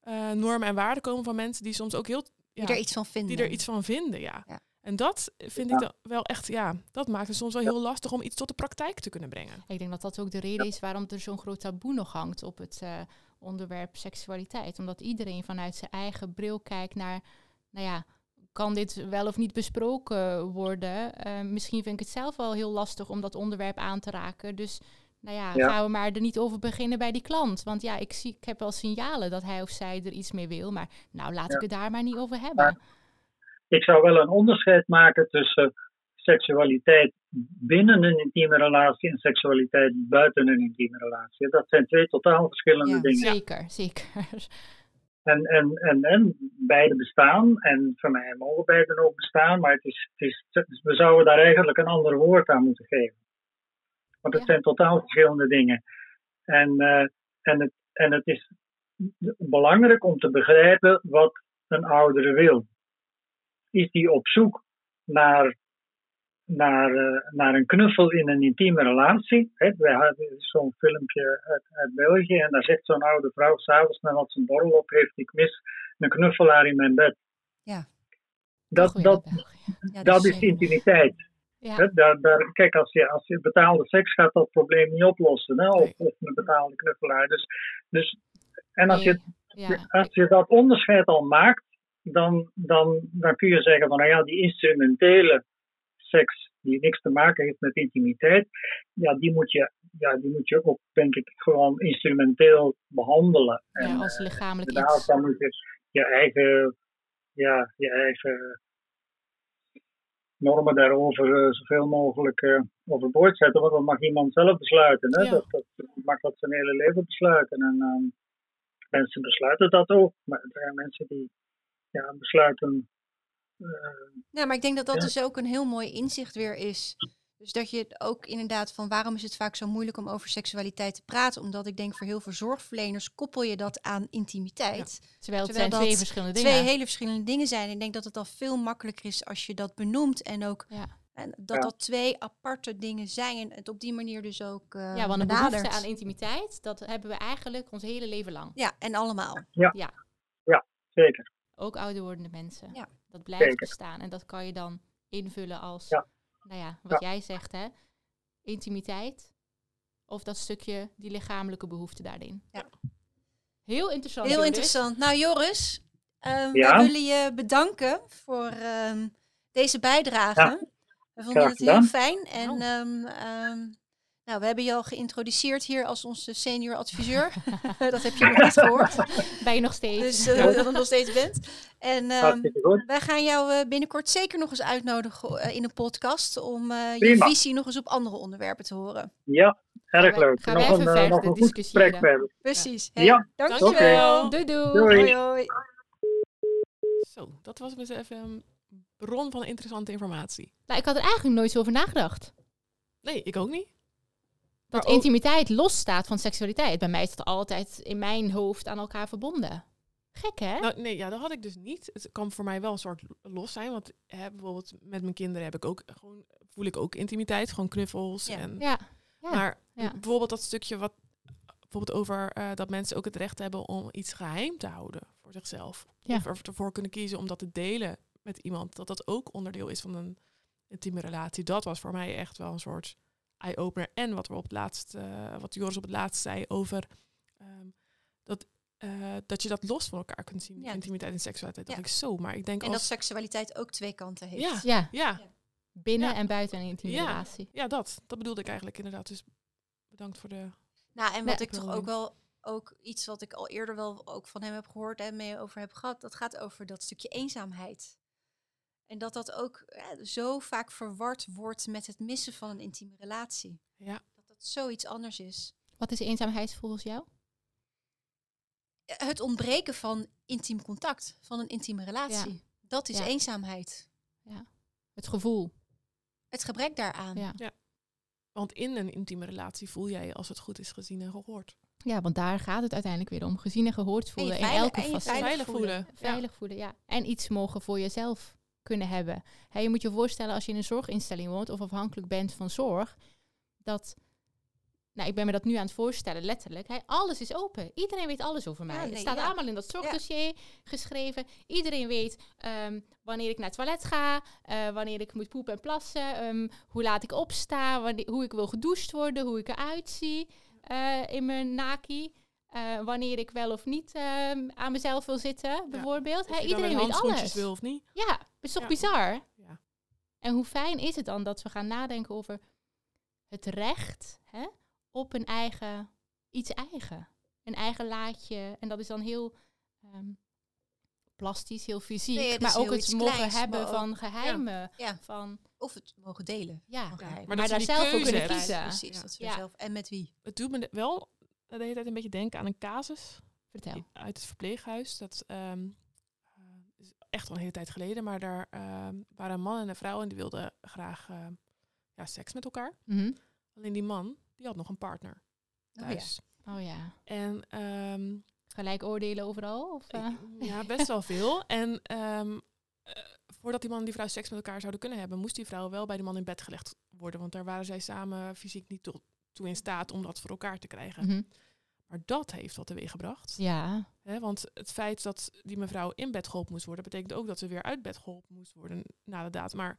eh, normen en waarden komen van mensen die soms ook heel... Ja, Die er iets van vinden. die er iets van vinden, ja. En dat vind ik dan wel echt, ja, dat maakt het soms wel heel lastig om iets tot de praktijk te kunnen brengen. Ik denk dat dat ook de reden is waarom er zo'n groot taboe nog hangt op het eh, onderwerp seksualiteit. Omdat iedereen vanuit zijn eigen bril kijkt naar, nou ja, kan dit wel of niet besproken worden? Eh, misschien vind ik het zelf wel heel lastig om dat onderwerp aan te raken. Dus nou ja, Ja. gaan we maar er niet over beginnen bij die klant. Want ja, ik, zie, ik heb wel signalen dat hij of zij er iets mee wil. Maar nou, laat Ja. ik het daar maar niet over hebben. Ik zou wel een onderscheid maken tussen seksualiteit binnen een intieme relatie en seksualiteit buiten een intieme relatie. Dat zijn twee totaal verschillende Ja, dingen. Zeker, zeker. En, en, en, en beide bestaan. En voor mij mogen beide ook bestaan. Maar het is, het is, we zouden daar eigenlijk een ander woord aan moeten geven. Want het Ja. zijn totaal verschillende dingen. En, eh, en, het, en het is belangrijk om te begrijpen wat een oudere wil. Is die op zoek naar, naar, eh, naar een knuffel in een intieme relatie? Wij hadden zo'n filmpje uit, uit België en daar zegt zo'n oude vrouw s'avonds nadat ze een borrel op heeft: Ik mis een knuffelaar in mijn bed. Ja. Dat, dat. Ja, dat is intimiteit. Ja, daar, daar, kijk, als je, als je betaalde seks gaat dat probleem niet oplossen. Hè, of, een betaalde knuffelaar. Dus, dus, en als je, ja. als je dat onderscheid al maakt, dan, dan, dan kun je zeggen van nou ja, die instrumentele seks die niks te maken heeft met intimiteit, ja, die moet je, ja, die moet je ook, denk ik, gewoon instrumenteel behandelen. En, ja, als eh, lichamelijk iets. dan moet je je eigen, ja, je eigen normen daarover eh, zoveel mogelijk eh, overboord zetten, want dat mag iemand zelf besluiten. Hè? Ja. Dat, dat mag dat zijn hele leven besluiten. En ehm, mensen besluiten dat ook, maar er zijn mensen die ja, besluiten. eh, Ja, maar ik denk dat dat Ja. dus ook een heel mooi inzicht weer is. Dus dat je het ook inderdaad van waarom is het vaak zo moeilijk om over seksualiteit te praten? Omdat ik denk voor heel veel zorgverleners koppel je dat aan intimiteit. Terwijl het terwijl zijn twee dat verschillende Twee dingen. hele verschillende dingen zijn. Ik denk dat het al veel makkelijker is als je dat benoemt en ook Ja. en dat Ja. dat twee aparte dingen zijn en het op die manier dus ook eh Ja, want benadert. behoefte aan intimiteit, dat hebben we eigenlijk ons hele leven lang. Ja, en allemaal. zeker. Ook ouder wordende mensen. Ja. Dat blijft Zeker. bestaan. En dat kan je dan invullen als, Ja. nou ja, wat jij zegt, hè, intimiteit. Of dat stukje, die lichamelijke behoefte daarin. Ja. Heel interessant. Heel Joris. interessant. Nou, Joris, ehm Ja? wij willen je bedanken voor ehm, deze bijdrage. Ja. We vonden het heel fijn. En Oh. Nou, we hebben je al geïntroduceerd hier als onze senior adviseur. dat heb je nog niet gehoord. Ben je nog steeds? Dus eh, dat je nog steeds bent. En ehm, wij gaan jou eh, binnenkort zeker nog eens uitnodigen eh, in een podcast. Om eh, je visie nog eens op andere onderwerpen te horen. Ja, erg leuk. gaan we nog even een, nog een goed discussiëren. gesprek verder. Precies. Ja. Dankjewel. Doei. Doei. Hoi, hoi. Zo, dat was dus even een bron van interessante informatie. Nou, ik had er eigenlijk nooit zo over nagedacht. Nee, ik ook niet. Dat ook- intimiteit losstaat van seksualiteit. Bij mij is het altijd in mijn hoofd aan elkaar verbonden. Gek, hè? Nou, nee, ja, dat had ik dus niet. Het kan voor mij wel een soort los zijn. Want hè, bijvoorbeeld met mijn kinderen heb ik ook gewoon, voel ik ook intimiteit. Gewoon knuffels. Ja. En, ja. ja. Maar ja. bijvoorbeeld dat stukje wat bijvoorbeeld over eh, dat mensen ook het recht hebben om iets geheim te houden voor zichzelf. Ja. Of ervoor kunnen kiezen om dat te delen met iemand. Dat dat ook onderdeel is van een intieme relatie. Dat was voor mij echt wel een soort eye-opener. En wat we op het laatst, eh, wat Joris op het laatst zei over ehm, dat, eh, dat je dat los van elkaar kunt zien. Ja. Intimiteit en seksualiteit. Dat Ja. ik zo, maar ik denk En dat als... seksualiteit ook twee kanten heeft. Ja. ja, Ja, binnen Ja. en buiten een intieme Ja. relatie. ja, dat. Dat bedoelde ik eigenlijk inderdaad. Dus bedankt voor de... Nou, en Nee. wat ik toch ook wel, ook iets wat ik al eerder wel ook van hem heb gehoord en mee over heb gehad, dat gaat over dat stukje eenzaamheid. En dat dat ook eh, zo vaak verward wordt met het missen van een intieme relatie. Ja, Dat dat zoiets anders is. Wat is eenzaamheid volgens jou? Eh, Het ontbreken van intiem contact, van een intieme relatie. Dat is Ja. eenzaamheid. Het gevoel. Het gebrek daaraan. Ja. want in een intieme relatie voel jij je als het goed is gezien en gehoord. ja, want daar gaat het uiteindelijk weer om. Gezien en gehoord voelen in veilig- elke en je facet. veilig voelen. Veilig voelen, ja. En iets mogen voor jezelf kunnen hebben. Je moet je voorstellen als je in een zorginstelling woont of afhankelijk bent van zorg, dat, nou ik ben me dat nu aan het voorstellen, letterlijk, alles is open. Iedereen weet alles over mij. Ja, nee, het staat ja. allemaal in dat zorgdossier geschreven. Iedereen weet ehm, wanneer ik naar het toilet ga, eh, wanneer ik moet poepen en plassen, ehm, hoe laat ik opsta, wanneer, hoe ik wil gedoucht worden, hoe ik eruit zie eh, in mijn naki. Eh, wanneer ik wel of niet ehm, aan mezelf wil zitten, bijvoorbeeld. Dan iedereen weet alles. wil of niet. Ja, het is toch Ja. bizar? Ja. En hoe fijn is het dan dat we gaan nadenken over het recht hè, op een eigen, iets eigen. Een eigen laadje. En dat is dan heel ehm, plastisch, heel fysiek. Nee, maar ook het mogen kleins, hebben ook- van geheimen. Ja. Van, Of het mogen delen. ja, van maar daar zelf voor keuze kunnen kiezen. Precies, Ja. dat Ja. zelf. En met wie? Het doet me wel de hele tijd een beetje denken aan een casus Vertel. uit het verpleeghuis. Dat ehm, eh, is echt al een hele tijd geleden, maar daar ehm, waren een man en een vrouw en die wilden graag eh, ja, seks met elkaar. Mhm. Alleen die man, die had nog een partner Oh ja. thuis. Oh ja. En ehm, Gelijk oordelen overal? Of, eh? ja, best wel veel. En ehm, eh, voordat die man en die vrouw seks met elkaar zouden kunnen hebben, moest die vrouw wel bij de man in bed gelegd worden. Want daar waren zij samen fysiek niet toe, toe in staat om dat voor elkaar te krijgen. Mhm. Maar dat heeft wat teweeg gebracht. Ja. Want het feit dat die mevrouw in bed geholpen moest worden, betekent ook dat ze weer uit bed geholpen moest worden na de daad. Maar,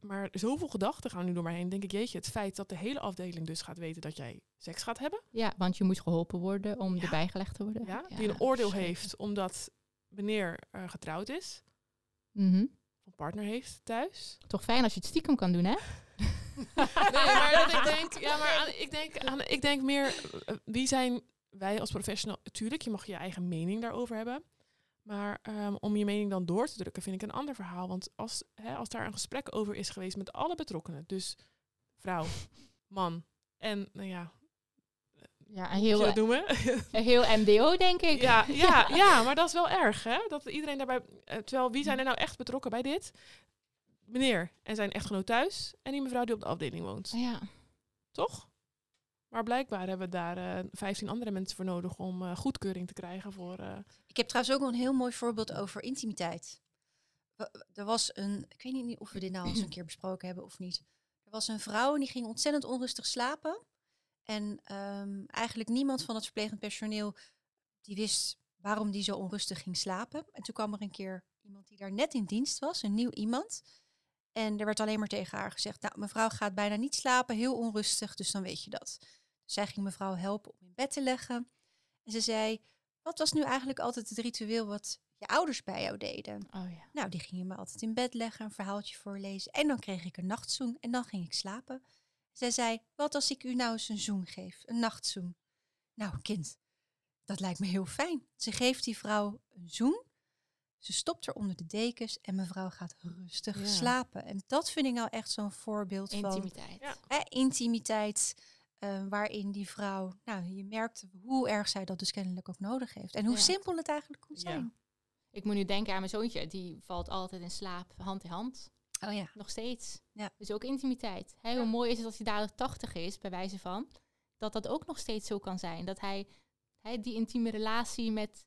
maar zoveel gedachten gaan nu door mij heen. Denk ik, jeetje, het feit dat de hele afdeling dus gaat weten dat jij seks gaat hebben. ja, want je moet geholpen worden om Ja. erbij gelegd te worden. Ja, die een oordeel zeker. heeft omdat meneer eh, getrouwd is, Mhm. of een partner heeft thuis. Toch fijn als je het stiekem kan doen, hè? Nee, maar dat ik denk, ja, maar aan, ik, denk aan, ik denk meer, eh, wie zijn wij als professional? Tuurlijk, je mag je eigen mening daarover hebben. Maar ehm, om je mening dan door te drukken, vind ik een ander verhaal. Want als, hè, als daar een gesprek over is geweest met alle betrokkenen, dus vrouw, man en, nou ja, Ja, je heel, dat noemen? heel MDO, denk ik. ja, ja, ja, maar dat is wel erg, hè? Dat iedereen daarbij, eh, terwijl wie zijn er nou echt betrokken bij dit? Meneer en zijn echtgenoot thuis en die mevrouw die op de afdeling woont. Ja. Toch? Maar blijkbaar hebben we daar eh 15 andere mensen voor nodig om eh, goedkeuring te krijgen voor. eh, Ik heb trouwens ook nog een heel mooi voorbeeld over intimiteit. Er was een, ik weet niet of we dit nou eens een keer besproken hebben of niet. Er was een vrouw en die ging ontzettend onrustig slapen. En ehm, eigenlijk niemand van het verplegend personeel die wist waarom die zo onrustig ging slapen. En toen kwam er een keer iemand die daar net in dienst was, een nieuw iemand. En er werd alleen maar tegen haar gezegd, nou mevrouw gaat bijna niet slapen, heel onrustig, dus dan weet je dat. Dus zij ging mevrouw helpen om in bed te leggen. En ze zei, wat was nu eigenlijk altijd het ritueel wat je ouders bij jou deden? Oh ja. Nou, die gingen me altijd in bed leggen, een verhaaltje voorlezen. En dan kreeg ik een nachtzoen en dan ging ik slapen. Zij zei, wat als ik u nou eens een zoen geef, een nachtzoen? Nou, kind, dat lijkt me heel fijn. Ze geeft die vrouw een zoen. Ze stopt er onder de dekens en mevrouw gaat rustig Ja. slapen. En dat vind ik nou echt zo'n voorbeeld van Intimiteit. Ja. hè, intimiteit. eh, waarin die vrouw, nou, je merkt hoe erg zij dat dus kennelijk ook nodig heeft. En hoe Ja. simpel het eigenlijk kon Ja. zijn. Ik moet nu denken aan mijn zoontje. Die valt altijd in slaap hand in hand. Oh ja. Nog steeds. Ja. Dus ook intimiteit. Hè, Hoe Ja. mooi is het als hij dadelijk 80 is, bij wijze van. dat dat ook nog steeds zo kan zijn. Dat hij, hij die intieme relatie met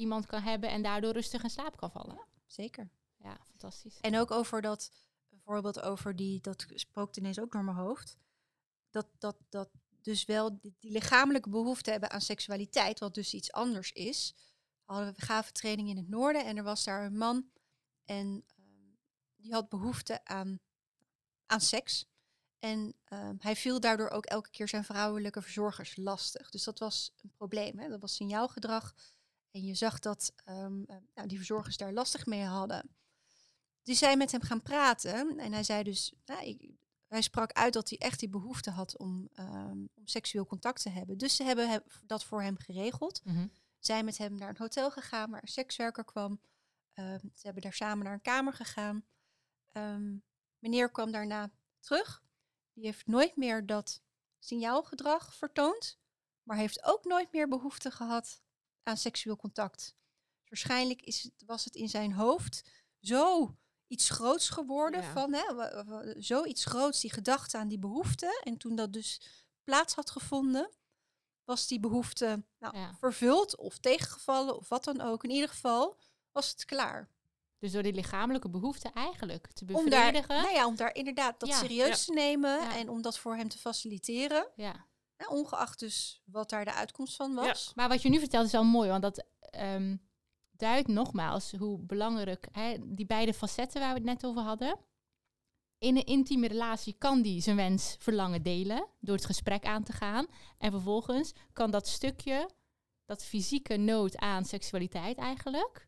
iemand kan hebben en daardoor rustig in slaap kan vallen. Zeker. Ja, fantastisch. En ook over dat, bijvoorbeeld over die, dat spookt ineens ook door mijn hoofd. Dat, dat, dat dus wel die, die lichamelijke behoefte hebben aan seksualiteit, wat dus iets anders is. Hadden we gave training in het noorden en er was daar een man en ehm, die had behoefte aan, aan seks. En ehm, hij viel daardoor ook elke keer zijn vrouwelijke verzorgers lastig. Dus dat was een probleem. Hè? Dat was signaalgedrag. En je zag dat ehm, eh, nou, die verzorgers daar lastig mee hadden. Die zijn met hem gaan praten. En hij zei dus, nou, ik- hij sprak uit dat hij echt die behoefte had om, ehm, om seksueel contact te hebben. Dus ze hebben hem- dat voor hem geregeld. Mhm. Zijn met hem naar een hotel gegaan waar een sekswerker kwam. Ehm, ze hebben daar samen naar een kamer gegaan. Meneer kwam daarna terug. Die heeft nooit meer dat signaalgedrag vertoond. Maar heeft ook nooit meer behoefte gehad aan seksueel contact. Waarschijnlijk is het, was het in zijn hoofd zo iets groots geworden. Ja. Van, hè, zoiets groots, die gedachte aan die behoefte. En toen dat dus plaats had gevonden, was die behoefte nou, Ja. vervuld of tegengevallen of wat dan ook. In ieder geval was het klaar. Dus door die lichamelijke behoefte eigenlijk te Om daar, bevredigen. nou ja, om daar inderdaad dat Ja. serieus te nemen en om dat voor hem te faciliteren. ja. Hè, ongeacht dus wat daar de uitkomst van was. Maar wat je nu vertelt is wel mooi, want dat ehm, duidt nogmaals hoe belangrijk hè, die beide facetten waar we het net over hadden. In een intieme relatie kan die zijn wens verlangen delen door het gesprek aan te gaan. En vervolgens kan dat stukje, dat fysieke nood aan seksualiteit eigenlijk,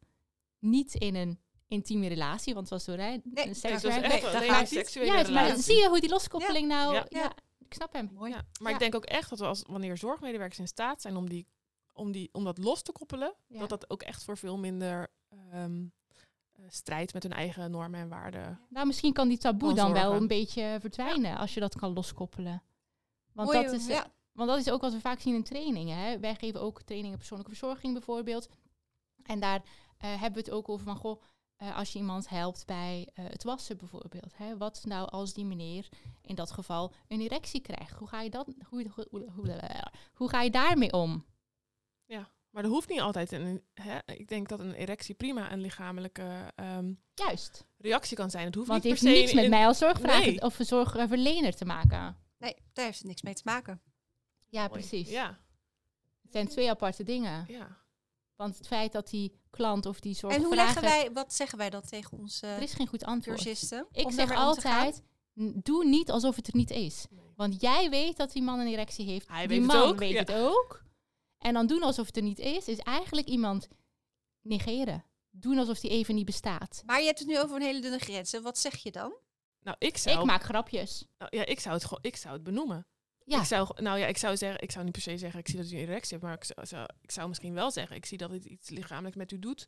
niet in een intieme relatie, want het was door een echt Nee, een niet. seksuele Juist, maar zie je hoe die loskoppeling nou... Ja. Ik snap hem. Mooi. Ja, maar Ja. ik denk ook echt dat we als wanneer zorgmedewerkers in staat zijn om, die, om, die, om dat los te koppelen, Ja. dat dat ook echt voor veel minder ehm, eh, strijd met hun eigen normen en waarden. Nou, misschien kan die taboe Kan dan wel een beetje verdwijnen als je dat kan loskoppelen. Want, Mooi, dat is, ja. want dat is ook wat we vaak zien in trainingen. Hè. Wij geven ook trainingen persoonlijke verzorging bijvoorbeeld. En daar eh, hebben we het ook over van, goh, eh, als je iemand helpt bij eh, het wassen bijvoorbeeld. Hè. Wat nou als die meneer in dat geval een erectie krijgt? Hoe ga je, dat, hoe, hoe, hoe, hoe, hoe ga je daarmee om? Maar dat hoeft niet altijd. Een, hè, ik denk dat een erectie prima een lichamelijke ehm, Juist. reactie kan zijn. Het hoeft Want niet het per heeft se niks met in- mij als zorgvrager Nee. of zorgverlener te maken. Nee, daar heeft het niks mee te maken. Ja, Mooi. precies. Ja, Het zijn twee aparte dingen. ja. Want het feit dat die klant of die En hoe leggen wij, wat zeggen wij dan tegen onze Er is geen goed antwoord. cursisten? Ik zeg altijd, doe niet alsof het er niet is. Nee. Want jij weet dat die man een erectie heeft. Hij die weet het man ook, weet ja. het ook. En dan doen alsof het er niet is, is eigenlijk iemand negeren. Doen alsof die even niet bestaat. Maar je hebt het nu over een hele dunne grens. En wat zeg je dan? Nou, ik zou, Ik maak grapjes. nou, ja, ik zou het gewoon, ik zou het benoemen. Ja, Ik zou, nou ja, ik zou zeggen, ik zou niet per se zeggen, ik zie dat u een erectie hebt, maar ik zou, zou- ik zou misschien wel zeggen, ik zie dat het iets lichamelijk met u doet.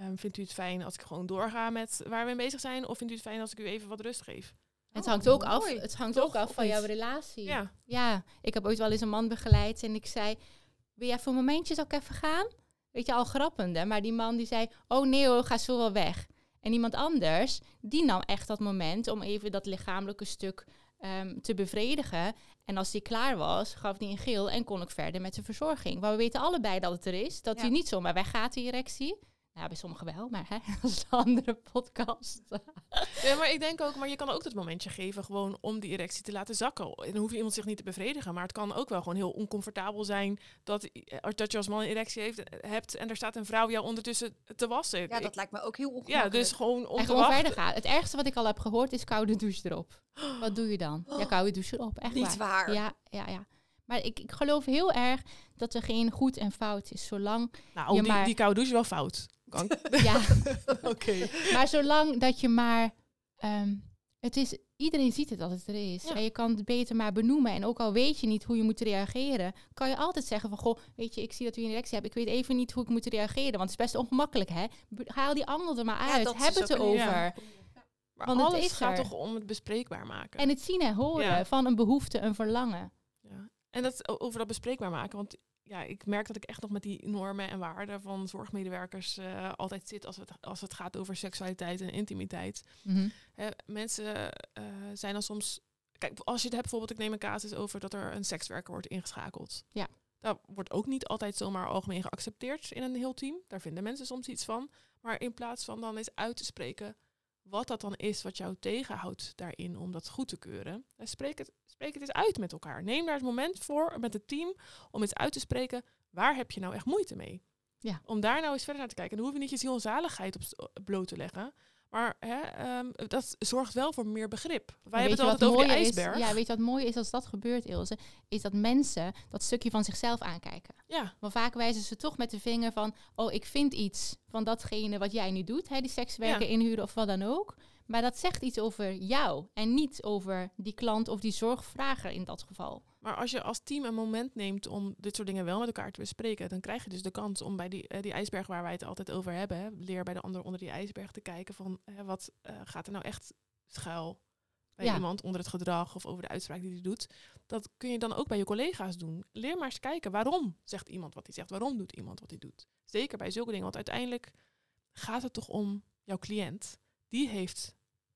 Ehm, vindt u het fijn als ik gewoon doorga met waar we mee bezig zijn, of vindt u het fijn als ik u even wat rust geef? het Oh, hangt ook af, mooi. het hangt Toch? ook af van jouw relatie. Ja, Ja, ik heb ooit wel eens een man begeleid en ik zei, wil jij voor een momentje, ik even gaan? Weet je, al grappende. Maar die man die zei, oh nee hoor, ga zo wel weg. En iemand anders, die nam echt dat moment om even dat lichamelijke stuk ehm, te bevredigen. En als die klaar was, gaf hij een geel en kon ik verder met de verzorging. Maar we weten allebei dat het er is, dat Ja. hij niet zomaar weggaat, die erectie. Nou, bij sommigen wel, maar hè, dat is een andere podcast. Ja, maar ik denk ook, maar je kan ook dat momentje geven gewoon om die erectie te laten zakken. En dan hoeft iemand zich niet te bevredigen, maar het kan ook wel gewoon heel oncomfortabel zijn dat, eh, dat je als man een erectie heeft, eh, hebt en er staat een vrouw jou ondertussen te wassen. Ja, dat lijkt me ook heel ja ongemakkelijk. dus gewoon om en te gewoon wachten. verder gaan. Het ergste wat ik al heb gehoord is koude douche erop. Wat doe je dan? Ja, koude douche erop. Echt Niet waar. Ja, ja, ja. Maar ik, ik geloof heel erg dat er geen goed en fout is. Zolang, Nou, Ja, die, maar- die koude douche is wel fout. Kan- ja, Oké. maar zolang dat je maar... ehm, het is, iedereen ziet het dat het er is. Ja. En je kan het beter maar benoemen. En ook al weet je niet hoe je moet reageren... kan je altijd zeggen van... Goh, weet je, ik zie dat u een erectie hebt. Ik weet even niet hoe ik moet reageren. Want het is best ongemakkelijk, hè? Haal die angel er maar uit. dat Heb het erover. ja. Maar Want het alles is gaat er. toch om het bespreekbaar maken. En het zien en horen van een behoefte, een verlangen. Ja. En dat, over dat bespreekbaar maken. Want ja, ik merk dat ik echt nog met die normen en waarden van zorgmedewerkers eh, altijd zit als het, als het gaat over seksualiteit en intimiteit. Mhm. Hè, mensen eh, zijn dan soms. kijk, als je het hebt bijvoorbeeld, ik neem een casus over dat er een sekswerker wordt ingeschakeld. Ja. Dat wordt ook niet altijd zomaar algemeen geaccepteerd in een heel team. Daar vinden mensen soms iets van. Maar in plaats van dan eens uit te spreken wat dat dan is wat jou tegenhoudt daarin om dat goed te keuren. eh, Spreek het, spreek het eens uit met elkaar. Neem daar het moment voor met het team om eens uit te spreken waar heb je nou echt moeite mee. Ja. Om daar nou eens verder naar te kijken. En dan hoef je niet je ziel en zaligheid op bloot te leggen. Maar hè, ehm, dat zorgt wel voor meer begrip. Wij Maar hebben het altijd over mooier ijsberg. Is? Ja, weet je wat mooi is als dat gebeurt, Ilse? Is dat mensen dat stukje van zichzelf aankijken. ja. Want vaak wijzen ze toch met de vinger van... oh, ik vind iets van datgene wat jij nu doet. Hè, die sekswerker Ja. inhuren of wat dan ook. Maar dat zegt iets over jou. En niet over die klant of die zorgvrager in dat geval. Maar als je als team een moment neemt om dit soort dingen wel met elkaar te bespreken, dan krijg je dus de kans om bij die, eh, die ijsberg waar wij het altijd over hebben, hè, leer bij de ander onder die ijsberg te kijken van hè, wat eh, gaat er nou echt schuil bij Ja. iemand onder het gedrag of over de uitspraak die hij doet. Dat kun je dan ook bij je collega's doen. Leer maar eens kijken waarom zegt iemand wat hij zegt, waarom doet iemand wat hij doet. Zeker bij zulke dingen, want uiteindelijk gaat het toch om jouw cliënt. Die heeft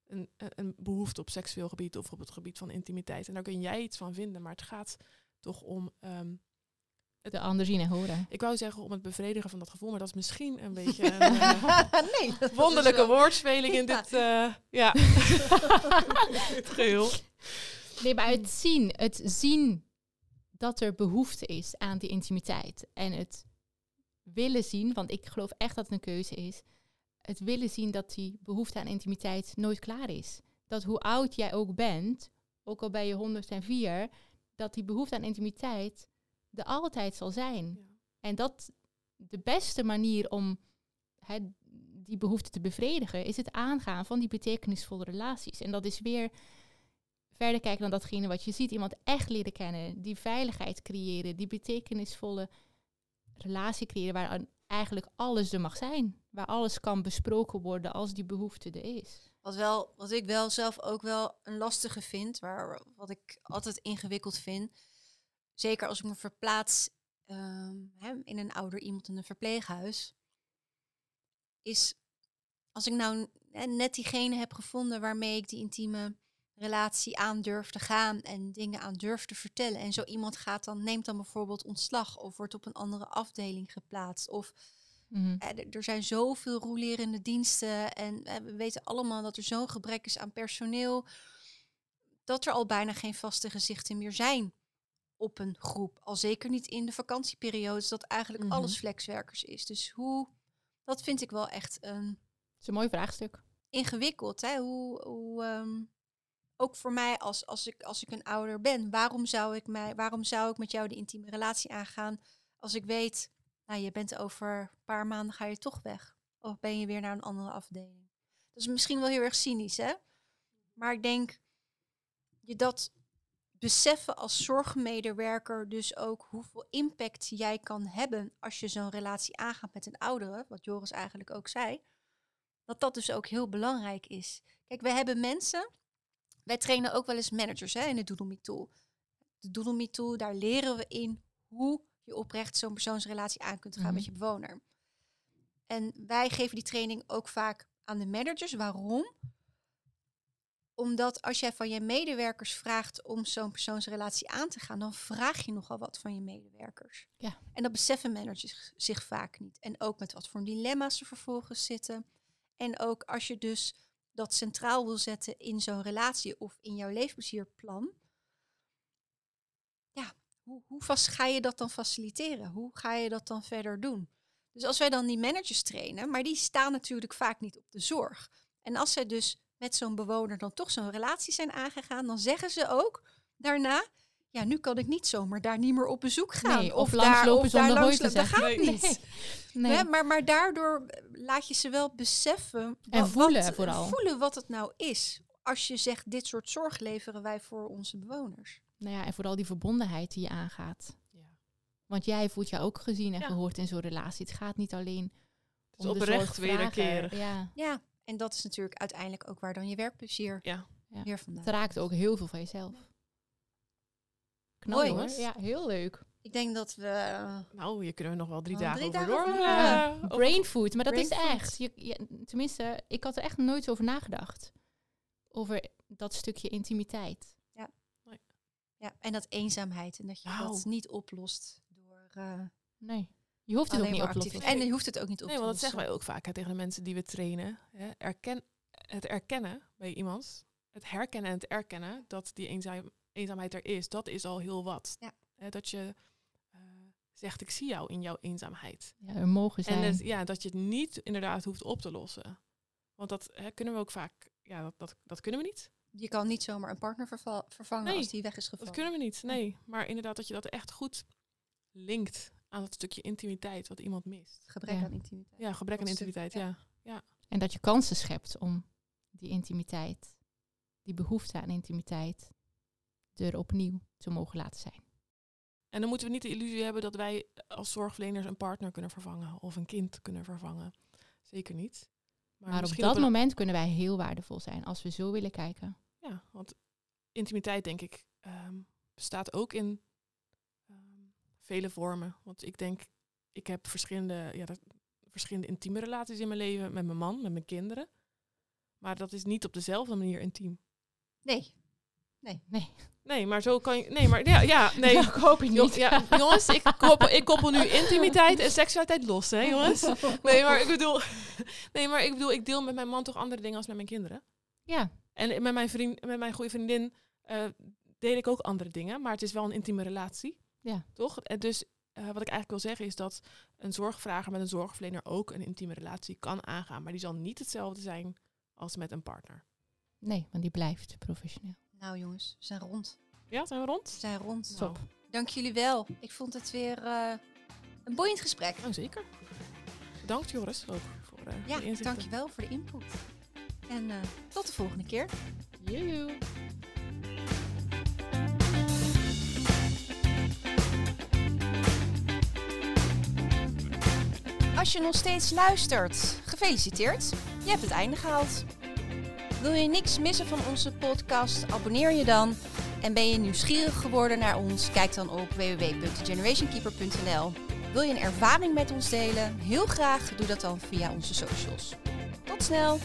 een, behoefte op seksueel gebied of op het gebied van intimiteit. En daar kun jij iets van vinden, maar het gaat toch om, ehm, De ander zien en horen. ik wou zeggen om het bevredigen van dat gevoel, maar dat is misschien een beetje een eh, nee, dat is wonderlijke woordspeling in Ja. dit, eh, ja. geheel. Nee, maar het zien, het zien dat er behoefte is aan die intimiteit. En het willen zien, want ik geloof echt dat het een keuze is. Het willen zien dat die behoefte aan intimiteit nooit klaar is. Dat hoe oud jij ook bent, ook al ben je 104, dat die behoefte aan intimiteit er altijd zal zijn. En dat de beste manier om die behoefte te bevredigen, is het aangaan van die betekenisvolle relaties. En dat is weer verder kijken dan datgene wat je ziet. Iemand echt leren kennen, die veiligheid creëren, die betekenisvolle relatie creëren waar eigenlijk alles er mag zijn. Waar alles kan besproken worden als die behoefte er is. Wat, wel, wat ik wel zelf ook wel een lastige vind, waar, wat ik altijd ingewikkeld vind, zeker als ik me verplaats ehm, hè, in een ouder iemand in een verpleeghuis, is als ik nou net diegene heb gevonden waarmee ik die intieme relatie aan durf te gaan en dingen aan durf te vertellen. En zo iemand gaat dan, neemt dan bijvoorbeeld ontslag of wordt op een andere afdeling geplaatst. Of eh, er- zijn zoveel rolerende diensten en eh, we weten allemaal dat er zo'n gebrek is aan personeel, dat er al bijna geen vaste gezichten meer zijn op een groep. Al zeker niet in de vakantieperiodes, dat eigenlijk Mhm. alles flexwerkers is. Dus hoe, dat vind ik wel echt een Dat is een mooi vraagstuk. ingewikkeld. Hè? Hoe, hoe, ehm, ook voor mij als, als, ik, als ik een ouder ben, waarom zou, ik mij, waarom zou ik met jou de intieme relatie aangaan als ik weet, nou je bent over een paar maanden ga je toch weg. Of ben je weer naar een andere afdeling. Dat is misschien wel heel erg cynisch, hè? Maar ik denk, je dat beseffen als zorgmedewerker dus ook hoeveel impact jij kan hebben als je zo'n relatie aangaat met een oudere, wat Joris eigenlijk ook zei, dat dat dus ook heel belangrijk is. Kijk, we hebben mensen, wij trainen ook wel eens managers hè, in de Doodle Me Tool. De Doodle Me Tool, daar leren we in hoe je oprecht zo'n persoonsrelatie aan kunt gaan Mhm. met je bewoner. En wij geven die training ook vaak aan de managers. Waarom? Omdat als jij van je medewerkers vraagt om zo'n persoonsrelatie aan te gaan, dan vraag je nogal wat van je medewerkers. Ja. En dat beseffen managers zich vaak niet. En ook met wat voor dilemma's er vervolgens zitten. En ook als je dus dat centraal wil zetten in zo'n relatie of in jouw leefplezierplan. Ja, hoe, hoe vast ga je dat dan faciliteren? Hoe ga je dat dan verder doen? Dus als wij dan die managers trainen, maar die staan natuurlijk vaak niet op de zorg. En als zij dus met zo'n bewoner dan toch zo'n relatie zijn aangegaan, dan zeggen ze ook daarna, ja, nu kan ik niet zomaar daar niet meer op bezoek gaan. Nee, of daar, langslopen of daar te langslopen. Dat zeggen. gaat Nee. niet. Nee. Maar, maar daardoor eh, laat je ze wel beseffen. En voelen wat, vooral. Voelen wat het nou is. Als je zegt, dit soort zorg leveren wij voor onze bewoners. Nou ja, en vooral die verbondenheid die je aangaat. Ja. Want jij voelt je ook gezien en Ja. gehoord in zo'n relatie. Het gaat niet alleen Het is om de oprecht weer een zorgvrager. keer. Ja, Ja, en dat is natuurlijk uiteindelijk ook waar dan je werkplezier Ja. Ja. weer vandaan het raakt ook heel veel van jezelf. Knal Mooi, hoor. Ja, heel leuk. Ik denk dat we... eh, Nou, je kunnen er nog wel drie Oh, dagen drie over dagen door. over eh, Ja, over- brain food, maar dat is food. echt. Je, je- tenminste, ik had er echt nooit over nagedacht. Over dat stukje intimiteit. Ja. Ja, en dat eenzaamheid. En dat je dat niet oplost door uh, Nee, je hoeft het ook niet op te lossen. En je hoeft het ook niet op nee, te want dat zeggen wij ook vaak hè, tegen de mensen die we trainen. Hè. Erken, het erkennen bij iemand, het herkennen en het erkennen dat die eenzaam, eenzaamheid er is, dat is al heel wat. Ja. Hè, dat je uh, zegt, ik zie jou in jouw eenzaamheid. Ja, er mogen zijn. En het, ja, dat je het niet inderdaad hoeft op te lossen. Want dat hè, kunnen we ook vaak, ja, dat, dat, dat kunnen we niet. Je kan niet zomaar een partner verva vervangen Nee, als die weg is gevallen. Dat kunnen we niet, nee. Maar inderdaad dat je dat echt goed linkt aan dat stukje intimiteit wat iemand mist. Gebrek Ja. aan intimiteit. Ja, gebrek aan intimiteit, ja. ja. En dat je kansen schept om die intimiteit, die behoefte aan intimiteit, er opnieuw te mogen laten zijn. En dan moeten we niet de illusie hebben dat wij als zorgverleners een partner kunnen vervangen of een kind kunnen vervangen. Zeker niet. Maar, op dat een- moment kunnen wij heel waardevol zijn als we zo willen kijken. Ja, want intimiteit denk ik ehm, bestaat ook in ehm, vele vormen. Want ik denk, ik heb verschillende, ja, dat, verschillende intieme relaties in mijn leven met mijn man, met mijn kinderen. Maar dat is niet op dezelfde manier intiem. Nee. Nee, Nee, maar zo kan je. Nee, maar ja, ja nee. ik hoop het niet. ja, jongens, ik koppel, ik koppel nu intimiteit en seksualiteit los, hè, jongens? Nee, maar ik bedoel, nee, maar ik bedoel, ik deel met mijn man toch andere dingen als met mijn kinderen. Ja, En met mijn vriend, met mijn goede vriendin eh, deel ik ook andere dingen, maar het is wel een intieme relatie. Ja. Toch? En dus eh, wat ik eigenlijk wil zeggen is dat een zorgvrager met een zorgverlener ook een intieme relatie kan aangaan, maar die zal niet hetzelfde zijn als met een partner. nee, want die blijft professioneel. Nou jongens, we zijn rond. Ja, zijn we We rond? zijn rond. Nou, Top. Dank jullie wel. Ik vond het weer eh, een boeiend gesprek. nou, zeker. Bedankt Joris ook voor eh Ja, de dankjewel voor de input. En eh, tot de volgende keer. Joejoe. Als je nog steeds luistert, gefeliciteerd. Je hebt het einde gehaald. Wil je niks missen van onze podcast? Abonneer je dan. En ben je nieuwsgierig geworden naar ons? Kijk dan op www.generationkeeper.nl. Wil je een ervaring met ons delen? Heel graag doe dat dan via onze socials. Tot snel!